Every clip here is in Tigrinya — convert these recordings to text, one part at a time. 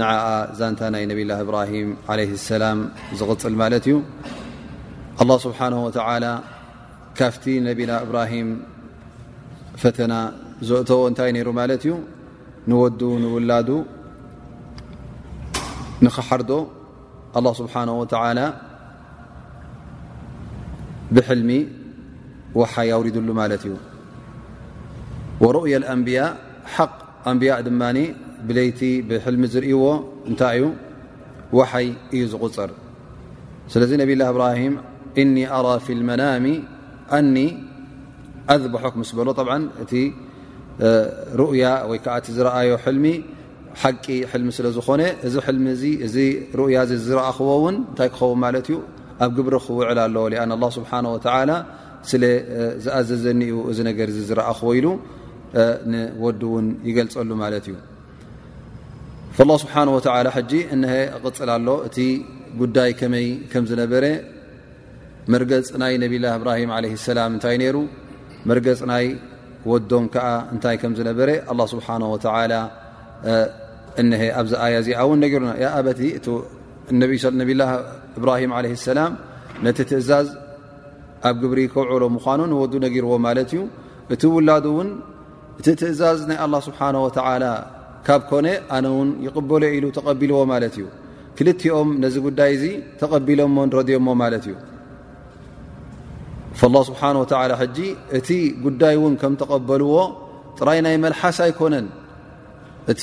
ንዓኣ ዛንታ ናይ ነብላ እብራሂም ለ ሰላም ዝቕፅል ማለት እዩ ኣላ ስብሓን ወተላ ካፍቲ ነቢላ እብራሂም ፈተና ዘእተዎ እንታይ ነይሩ ማለት እዩ ንወዱ ንውላዱ ንክሓርዶ ኣላ ስብሓን ወተላ ብሕልሚ ውሓይ ኣውሪድሉ ማለት እዩ ወሩእያ ኣንብያ ሓቅ ኣንብያ ድማ ብለይቲ ብሕልሚ ዝርእዎ እንታይ እዩ ዋሓይ እዩ ዝቁፅር ስለዚ ነብ ላ እብራሂም እኒ ኣራ ፊ ልመናሚ ኣኒ ኣዝበሖክ ምስ በሎ ብ እቲ ሩእያ ወይከዓ እቲ ዝረኣዮ ሕልሚ ሓቂ ሕልሚ ስለ ዝኾነ እዚ ሕልሚ እ እዚ ሩእያ እ ዝረኣኽዎ ውን እንታይ ክኸውን ማለት እዩ ኣብ ግብሪ ክውዕል ኣለዎ ኣን ላ ስብሓን ወላ ስለ ዝኣዘዘኒ እዩ እዚ ነገር እ ዝረኣኽዎ ኢሉ ንወዱ ውን ይገልፀሉ ማለት እዩ ላ ስብሓን ወተላ ሕጂ እነሀ እቕፅል ኣሎ እቲ ጉዳይ ከመይ ከም ዝነበረ መርገፅ ናይ ነብላ እብራሂም ለ ሰላም እንታይ ነይሩ መርገፅ ናይ ወዶም ከዓ እንታይ ከም ዝነበረ ኣላ ስብሓን ወተላ እነሀ ኣብዚ ኣያ እዚኣ እውን ነገሩና ኣበቲ ነብላ እብራሂም ለ ሰላም ነቲ ትእዛዝ ኣብ ግብሪ ከውዕሎ ምዃኑ ንወዱ ነጊርዎ ማለት እዩ እቲ ውላዱ እውን እቲ ትእዛዝ ናይ ኣላ ስብሓን ወተላ ካብ ኮነ ኣነ እውን ይቕበሎ ኢሉ ተቐቢልዎ ማለት እዩ ክልቲኦም ነዚ ጉዳይ እዚ ተቐቢሎሞን ረድዮሞ ማለት እዩ ላ ስብሓን ወተላ ሕጂ እቲ ጉዳይ እውን ከም ተቐበልዎ ጥራይ ናይ መልሓስ ኣይኮነን እቲ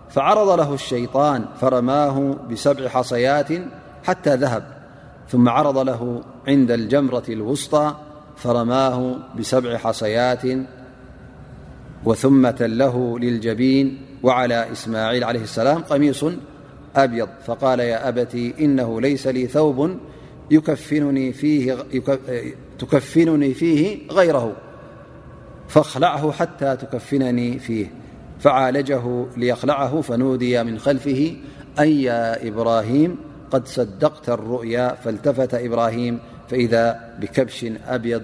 فعرض له الشيطان فرماه بسبع حصيات حتى ذهب ثم عرض له عند الجمرة الوسطى فرمبسعحصيات وثم تله للجبين وعلى إسماعيل عليه السلام قميص أبيض فقال يا أبتي إنه ليس لي ثوب تكفنني فيه غيره فاخلعه حتى تكفنني فيه فعالجه ليخلعه فنودي من خلفه أن يا إبراهيم قد صدقت الرؤيا فالتفت إبراهيم فإذا بكبش أبيض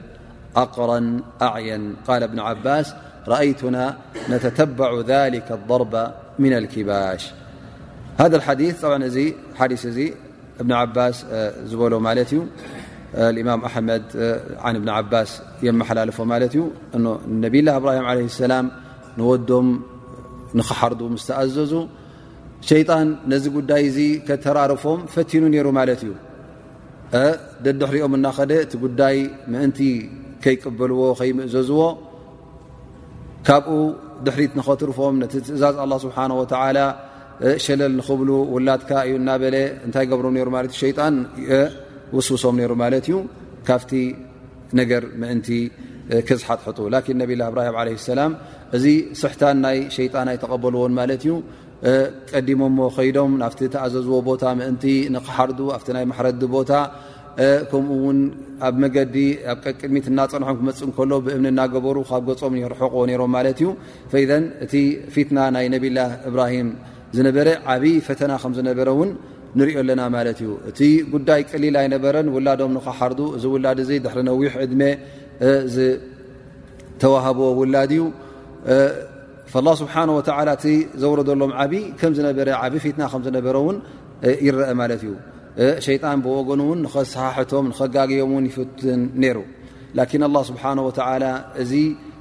أقرى أعين قال ابن عباس رأيتنا نتتبع ذلك الضرب من الكباش هذا الحديث عاث እብኒ ዓባስ ዝበሎ ማለት እዩ ማም ኣሕመድ ን እብኒ ዓባስ የመሓላልፎ ማለት እዩ ነብላ እብራሂም ለ ሰላም ንወዶም ንክሓርዱ ምስ ተኣዘዙ ሸይጣን ነዚ ጉዳይ እዚ ከተራርፎም ፈቲኑ ነይሩ ማለት እዩ ደድሕሪኦም እናኸደ እቲ ጉዳይ ምእንቲ ከይቅበልዎ ከይምእዘዝዎ ካብኡ ድሕሪት ንኸትርፎም ነቲ ትእዛዝ ኣላ ስብሓን ወተላ ሸለል ንኽብሉ ውላድካ እዩ እናበለ እንታይ ገብሮም ነሩ ማለት እዩ ሸይጣን ውስውሶም ነሩ ማለት እዩ ካብቲ ነገር ምእንቲ ክዝሓጥሕጡ ላኪን ነብላ እብራሂም ለ ሰላም እዚ ስሕታን ናይ ሸይጣን ኣይተቐበልዎን ማለት እዩ ቀዲሞ ሞ ከይዶም ናብቲ ተኣዘዝዎ ቦታ ምእንቲ ንክሓርዱ ኣብቲ ናይ ማሕረዲ ቦታ ከምኡ ውን ኣብ መገዲ ኣብ ቀቅድሚት እናፀንሖም ክመፅእ ከሎ ብእምኒ እናገበሩ ካብ ገፆም ይርሕቕዎ ነሮም ማለት እዩ ፈኢዘን እቲ ፊትና ናይ ነብላ እብራሂም ዝነበረ ዓብዪ ፈተና ከም ዝነበረ እውን ንሪኦ ኣለና ማለት እዩ እቲ ጉዳይ ቀሊል ኣይነበረን ውላዶም ንኸሓርዱ እዚ ውላድ እዚ ድሕሪ ነዊሕ ዕድመ ዝተዋህብዎ ውላድ እዩ ላ ስብሓን ወተላ እቲ ዘውረደሎም ዓብ ከም ዝነበረ ዓብ ፊትና ከም ዝነበረ እውን ይረአ ማለት እዩ ሸይጣን ብወገኑ እውን ንኸሰሓሕቶም ንኸጋግዮም እውን ይፍትን ነይሩ ላኪን ኣላ ስብሓን ወተላ እዚ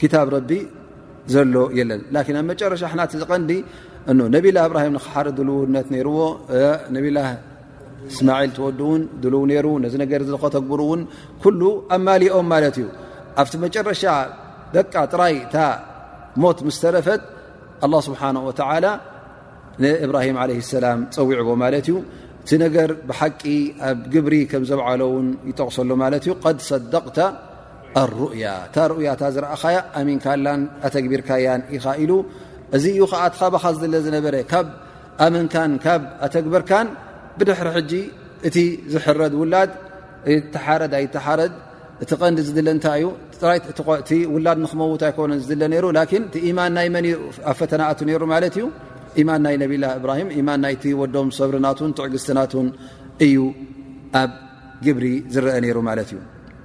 ክታብ ረቢ ዘሎ የለን ላኪን ኣብ መጨረሻ ሕናቲ ዝቐንዲ እ ነብላ እብራሂም ንክሓር ድልውነት ነይርዎ ነብላ እስማዒል ትወዱ እውን ድልው ነይሩ ነዚ ነገር ከተግብሩ እውን ኩሉ ኣማሊኦም ማለት እዩ ኣብቲ መጨረሻ ደቃ ጥራይ እታ ሞት ምስ ተረፈት ኣላ ስብሓን ወተላ ንእብራሂም ዓለ ሰላም ፀዊዕዎ ማለት እዩ እቲ ነገር ብሓቂ ኣብ ግብሪ ከም ዘብዓሎ እውን ይጠቕሰሉ ማለት እዩ ድ ሰደቕተ ኣሩእያ እታ ሩእያ እታ ዝረእኻያ ኣሚንካላን ኣተግቢርካያን ኢኻ ኢሉ እዚ እዩ ከዓ እቲ ካባኻ ዝድለ ዝነበረ ካብ ኣመንካን ካብ ኣተግበርካን ብድሕሪ ሕጂ እቲ ዝሕረድ ውላድ ተሓረድ ኣይተሓረድ እቲ ቐንዲ ዝድለ እንታይ እዩ ራእቲ ውላድ ንክመውት ኣይኮነ ዝድለ ነይሩ ላኪን እቲ ኢማን ናይ መን ኣብ ፈተናኣቱ ነይሩ ማለት እዩ ኢማን ናይ ነብላ እብራሂም ኢማን ናይቲ ወዶም ሰብርናቱን ትዕግስትናቱን እዩ ኣብ ግብሪ ዝረአ ነይሩ ማለት እዩ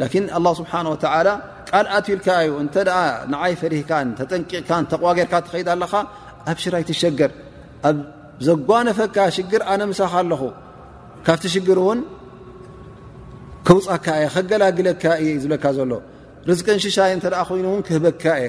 ላኪን ኣላ ስብሓን ወተላ ቃል ኣትልካ እዩ እንተ ንዓይ ፈሪህካን ተጠንቂቕካን ተቕዋ ጌርካ ትኸይድ ኣለኻ ኣብሽራይ ትሸገር ኣብ ዘጓነፈካ ሽግር ኣነ ምሳኻ ኣለኹ ካብቲ ሽግር እውን ከውፃካ እየ ከገላግለካ እየ ዝብለካ ዘሎ ርዝቅን ሽሻይ እተ ኮይኑውን ክህበካ እየ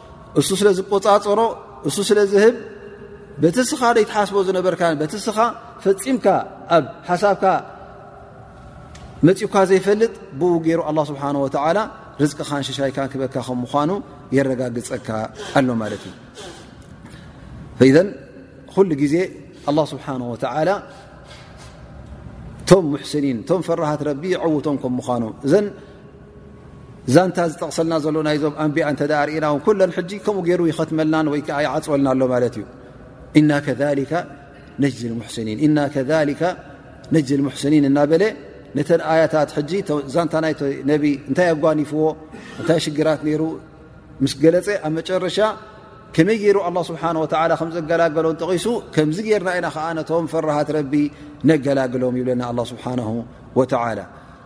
እሱ ስለ ዝቆፃፀሮ እሱ ስለ ዝህብ በቲ ስኻ ዘይትሓስቦ ዝነበርካ በቲ ስኻ ፈፂምካ ኣብ ሓሳብካ መፅኡካ ዘይፈልጥ ብኡ ገይሩ ኣላ ስብሓን ወተዓላ ርዝቅኻን ሽሻይካ ክበካ ከም ምኳኑ የረጋግፀካ ኣሎ ማለት እዩ ፈዘን ኩሉ ግዜ ኣላ ስብሓን ወተዓላ እቶም ሙሕስኒን እቶም ፈራሃት ረቢ ይዐውቶም ከም ምኳኑ እዘን ዛንታ ዝጠቕሰልና ዘሎ ናይዞም ኣንቢያ እተ ርእና ውን ኩለን ሕጂ ከምኡ ገይሩ ይኸትመልናን ወይ ከዓ ይዓፅወልና ኣሎ ማለት እዩ እና ከሊካ ነጅዚ ሙሕስኒን እና ከሊካ ነጅዚ ሙሕስኒን እናበለ ነተን ኣያታት ሕጂ ዛንታ ናይ ነቢ እንታይ ኣጓኒፍዎ እንታይ ሽግራት ነይሩ ምስ ገለፀ ኣብ መጨረሻ ከመይ ገይሩ ኣላ ስብሓን ወተላ ከም ዘገላገሎን ጠቒሱ ከምዚ ገይርና ኢና ከዓ ነቶም ፈራሃት ረቢ ነገላግሎም ይብለና ኣላ ስብሓን ወተላ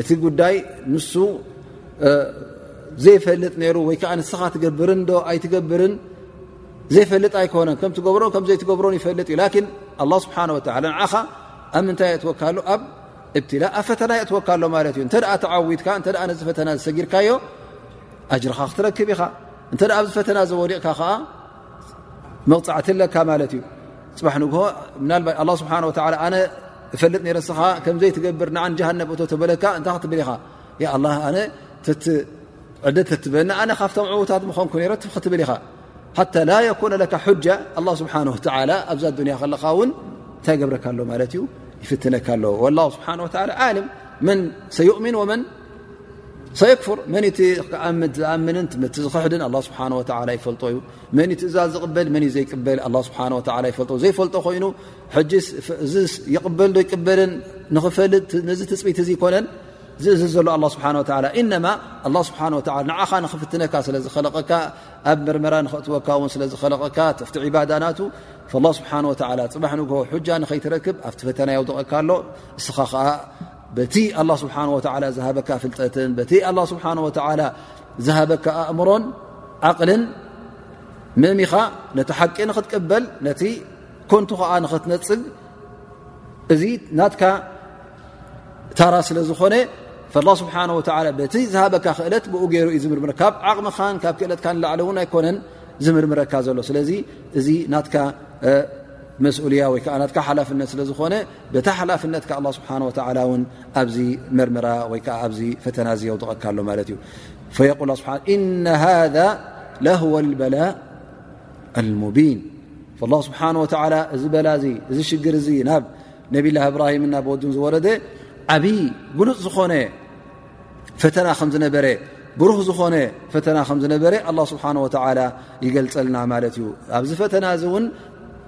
እቲ ጉዳይ ንሱ ዘይፈልጥ ነሩ ወይ ከዓ ንስኻ ትገብርን ዶ ኣይትገብርን ዘይፈልጥ ኣይኮነን ከም ትገብሮ ከምዘይትገብሮን ይፈልጥ እዩ ላን ኣላ ስብሓን ወላ ንዓኻ ኣብ ምንታይ የእትወካ ሎ ኣብ እብትላ ኣብ ፈተና የእትወካ ኣሎ ማለት እዩ እንተ ተዓዊትካ እተ ነዚ ፈተና ዝሰጊርካዮ ኣጅርኻ ክትረክብ ኢኻ እንተ ኣብዚ ፈተና ዘወዲቕካ ከዓ መቕፃዕቲ ኣለካ ማለት እዩ ፅባሕ ንግሆ ናባ ኣላ ስብሓን ወላ ኣነ እፈልጥ ነረ ንስኻ ከምዘይትገብር ንዓን ጃሃነብ እቶ ተበለካ እንታይ ክትብል ኢኻ ኣላ ኣነ ዕደት ተትበና ኣነ ካብቶም ዕዉታት ምኾንኩ ነረ ክትብል ኢኻ ሓታ ላ የኮነ ለካ ጃ ኣላ ስብሓን ወላ ኣብዛ ኣዱንያ ከለካ እውን እንታይ ገብረካ ኣሎ ማለት እዩ ይፍትነካ ኣሎ ላ ስብሓን ወላ ዓልም መን ሰዩእምን ወመን ሰየክፍር መን እቲ ዝኣምንን ቲ ዝኽሕድን ኣ ስብሓ ወ ይፈልጦ እዩ መን ትእዛዝ ዝቕበል መን ዘይቅበል ኣ ስብሓ ይፈልጦ ዘይፈልጦ ኮይኑ እዚ ይቕበል ዶ ይቅበልን ንኽፈልጥ ነዚ ትፅቢት እዙ ኮነን ዝእዝ ዘሎ ኣ ስብሓ እነማ ስብሓ ንዓኻ ንኽፍትነካ ስለ ዝኸለቀካ ኣብ መርመራ ንክእትወካ ውን ስለ ዝኸለቀካ ተፍቲ ባዳ ናቱ ስብሓ ወ ፅባሕ ንግሆ ጃ ንኸይትረክብ ኣብቲ ፈተና የውድቐካ ኣሎ እስኻ ኸዓ በቲ ኣላ ስብሓን ወተላ ዝሃበካ ፍልጠትን በቲ ኣላ ስብሓን ወተላ ዝሃበካ ኣእምሮን ዓቕልን ምእሚኻ ነቲ ሓቂ ንኽትቅበል ነቲ ኮንቱ ኸዓ ንኽትነፅግ እዚ ናትካ ታራ ስለ ዝኾነ ላ ስብሓን ወ በቲ ዝሃበካ ክእለት ብኡ ገይሩ እዩ ዝምርምረ ካብ ዓቕምኻን ካብ ክእለትካ ንላዕለ እውን ኣይኮነን ዝምርምረካ ዘሎ ስለዚ እዚ ናትካ መስኡልያ ወይከዓ ናትካ ሓላፍነት ስለ ዝኾነ በታ ሓላፍነትካ ኣላ ስብሓን ወተላ ውን ኣብዚ መርምራ ወይ ከዓ ኣብዚ ፈተና እዚ የውድቐካ ኣሎ ማለት እዩ ፈየቁል ስብሓ እነ ሃذ ለህወ ልበላ ልሙቢን ላ ስብሓን ወተላ እዚ በላ እዚ እዚ ሽግር እዚ ናብ ነብላ እብራሂም ናብ ወዱን ዝወረደ ዓብዪ ግሉፅ ዝኾነ ፈተና ከም ዝነበረ ብሩህ ዝኾነ ፈተና ከም ዝነበረ ኣላ ስብሓን ወተላ ይገልፀልና ማለት እዩ ኣብዚ ፈተና እዚ እውን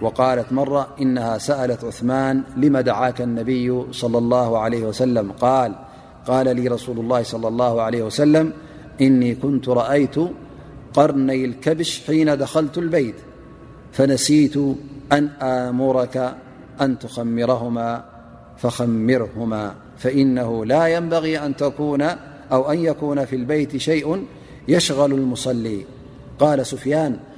وقالت مرة إنها سألت عثمان لم دعاك النبي - صلى الله عليه وسلم قال قال لي رسول الله - صلى الله عليه وسلم إني كنت رأيت قرني الكبش حين دخلت البيت فنسيت أن آمرك أن تخمرهما فخمرهما فإنه لا ينبغي أو أن يكون في البيت شيء يشغل المصلي قال سفيان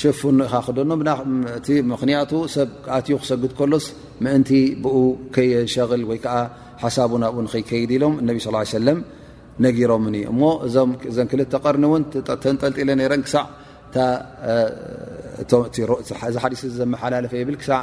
ሸፍኑ ኢኻ ክደኖ እቲ ምኽንያቱ ሰብ ኣትዩ ክሰግድ ከሎስ ምእንቲ ብኡ ከየሸቕል ወይ ከዓ ሓሳቡ ናብኡ ንኸይከይድ ኢሎም እነቢ ስ ሰለም ነጊሮምኒ እሞ እዘን ክልተ ቐርኒ እውን ተንጠልጢለ ነረን ክሳዕ እእዚ ሓዲስ ዘመሓላለፈ ይብል ክሳዕ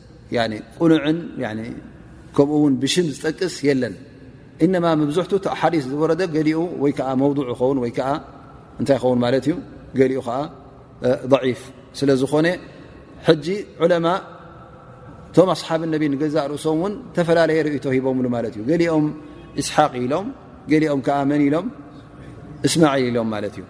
ቁኑዕን ከምኡ ውን ብሽም ዝጠቅስ የለን እነማ መብዝሕቱ ሓዲስ ዝወረደ ገሊኡ ወይ ከዓ መውض ይኸውን ወይ ዓ እንታይ ይኸውን ማለት እዩ ገሊኡ ከዓ ضዒፍ ስለ ዝኾነ ሕጂ ዑለማ እቶም ኣስሓብ ነቢ ንገዛእ ርእሶም ውን ተፈላለየ ርእቶ ሂቦምሉ ማለት እዩ ገሊኦም እስሓቅ ኢሎም ገሊኦም ከዓ መን ኢሎም እስማዒል ኢሎም ማለት እዩ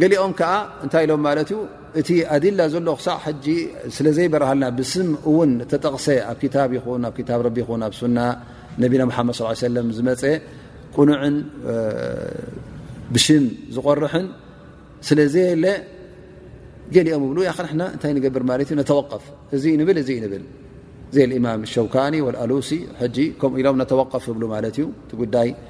ገሊኦም ከኣ እንታይ ኢሎም ማለት እዩ እቲ ኣድላ ዘሎ ክሳዕ ሕጂ ስለ ዘይበርሃልና ብስም እውን ተጠቕሰ ኣብ ክታብ ይኹን ኣብ ክታብ ረቢ ይኹን ኣብ ሱና ነቢና ሓመድ ስ ሰለም ዝመፀ ቅኑዕን ብሽም ዝቆርሕን ስለ ዘየለ ገሊኦም እብሉ ያክንሕና እንታይ ንገብር ማለት እዩ ነተወቀፍ እዚ ንብል እዚ ንብል ዘይ ልእማም ሸውካኒ ወልኣሉሲ ሕጂ ከምኡ ኢሎም ነተወቀፍ እብሉ ማለት እዩ እቲ ጉዳይ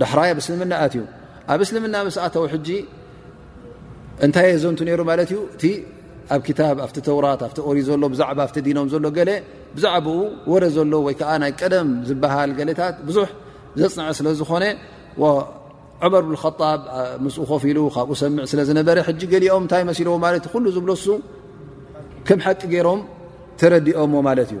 ዳሕራይ ኣብ እስልምና ኣትዩ ኣብ እስልምና ምስ ኣተው ሕጂ እንታይ የዘንቱ ነይሩ ማለት እዩ እቲ ኣብ ክታብ ኣብቲ ተውራት ኣብቲ ኦሪ ዘሎ ብዛዕባ ኣብቲ ዲኖም ዘሎ ገለ ብዛዕባኡ ወረ ዘሎ ወይ ከዓ ናይ ቀደም ዝበሃል ገሌታት ብዙሕ ዘፅንዐ ስለ ዝኾነ ዑመር ብን ጣብ ምስኡ ኮፍ ኢሉ ካብኡ ሰምዕ ስለ ዝነበረ ሕጂ ገሊኦም እንታይ መሲልዎ ማለት ኩሉ ዝብለሱ ከም ሓቂ ገይሮም ተረዲኦምዎ ማለት እዩ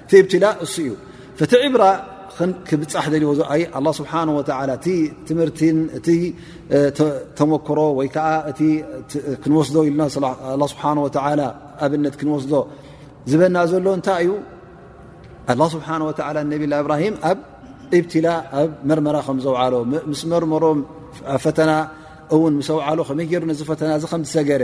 እቲ እብትላ እሱ እዩ እቲ ዕብራ ክብፃሕ ደልዎ ይ ኣላ ስብሓን ወላ እቲ ትምህርቲን እቲ ተመክሮ ወይ ከዓ እቲ ክንወስዶ ኢልና ስብሓ ወ ኣብነት ክንወስዶ ዝበና ዘሎ እንታይ እዩ ኣላ ስብሓን ወ ነብላ እብራሂም ኣብ እብትላ ኣብ መርመራ ከም ዘውዓሎ ምስ መርመሮም ኣብ ፈተና እውን ምሰውዓሎ ከመይ ገይሩ ነዚ ፈተና እዚ ከም ዝሰገረ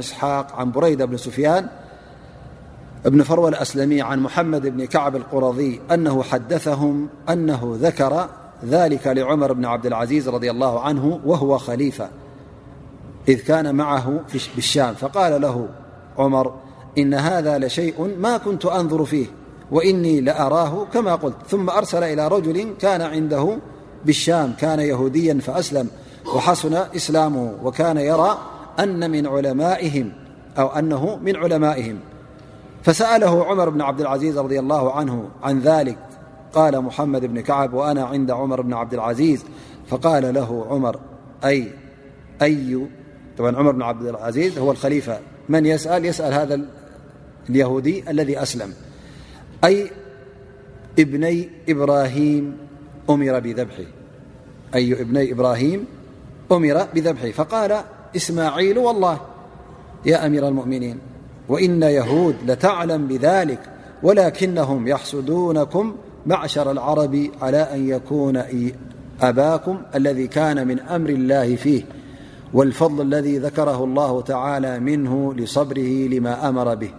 ስሓق رዳ ያ ابن فروى الأسلمي عن محمد بن كعب القرضي أنه حدثهم أنه ذكر ذلك لعمر بن عبد العزيز - رضي الله عنه وهو خليفة إذ كان معه بالشام فقال له عمر إن هذا لشيء ما كنت أنظر فيه وإني لأراه كما قلت ثم أرسل إلى رجل كان عنده بالشام كان يهوديا فأسلم وحسن إسلامه وكان يرى أوأنه من علمائهم فسأله عمر بن عبد العزيز - رضي الله عنه عن ذلك قال محمد بن كعب وأنا عند عمر بن عبد العزيز فقال له عمرامر بن عبد العزيز هو الخليفة من يأليسأل هذا اليهودي الذي أسلم أأ بني إبراهيم أمر بذبحي فقال إسماعيل والله يا أمير المؤمنين وإن يهود لتعلم بذلك ولكنهم يحسدونكم معشر العرب على أن يكون أباكم الذي كان من أمر الله فيه والفضل الذي ذكره الله تعالى منه لصبره لما أمر به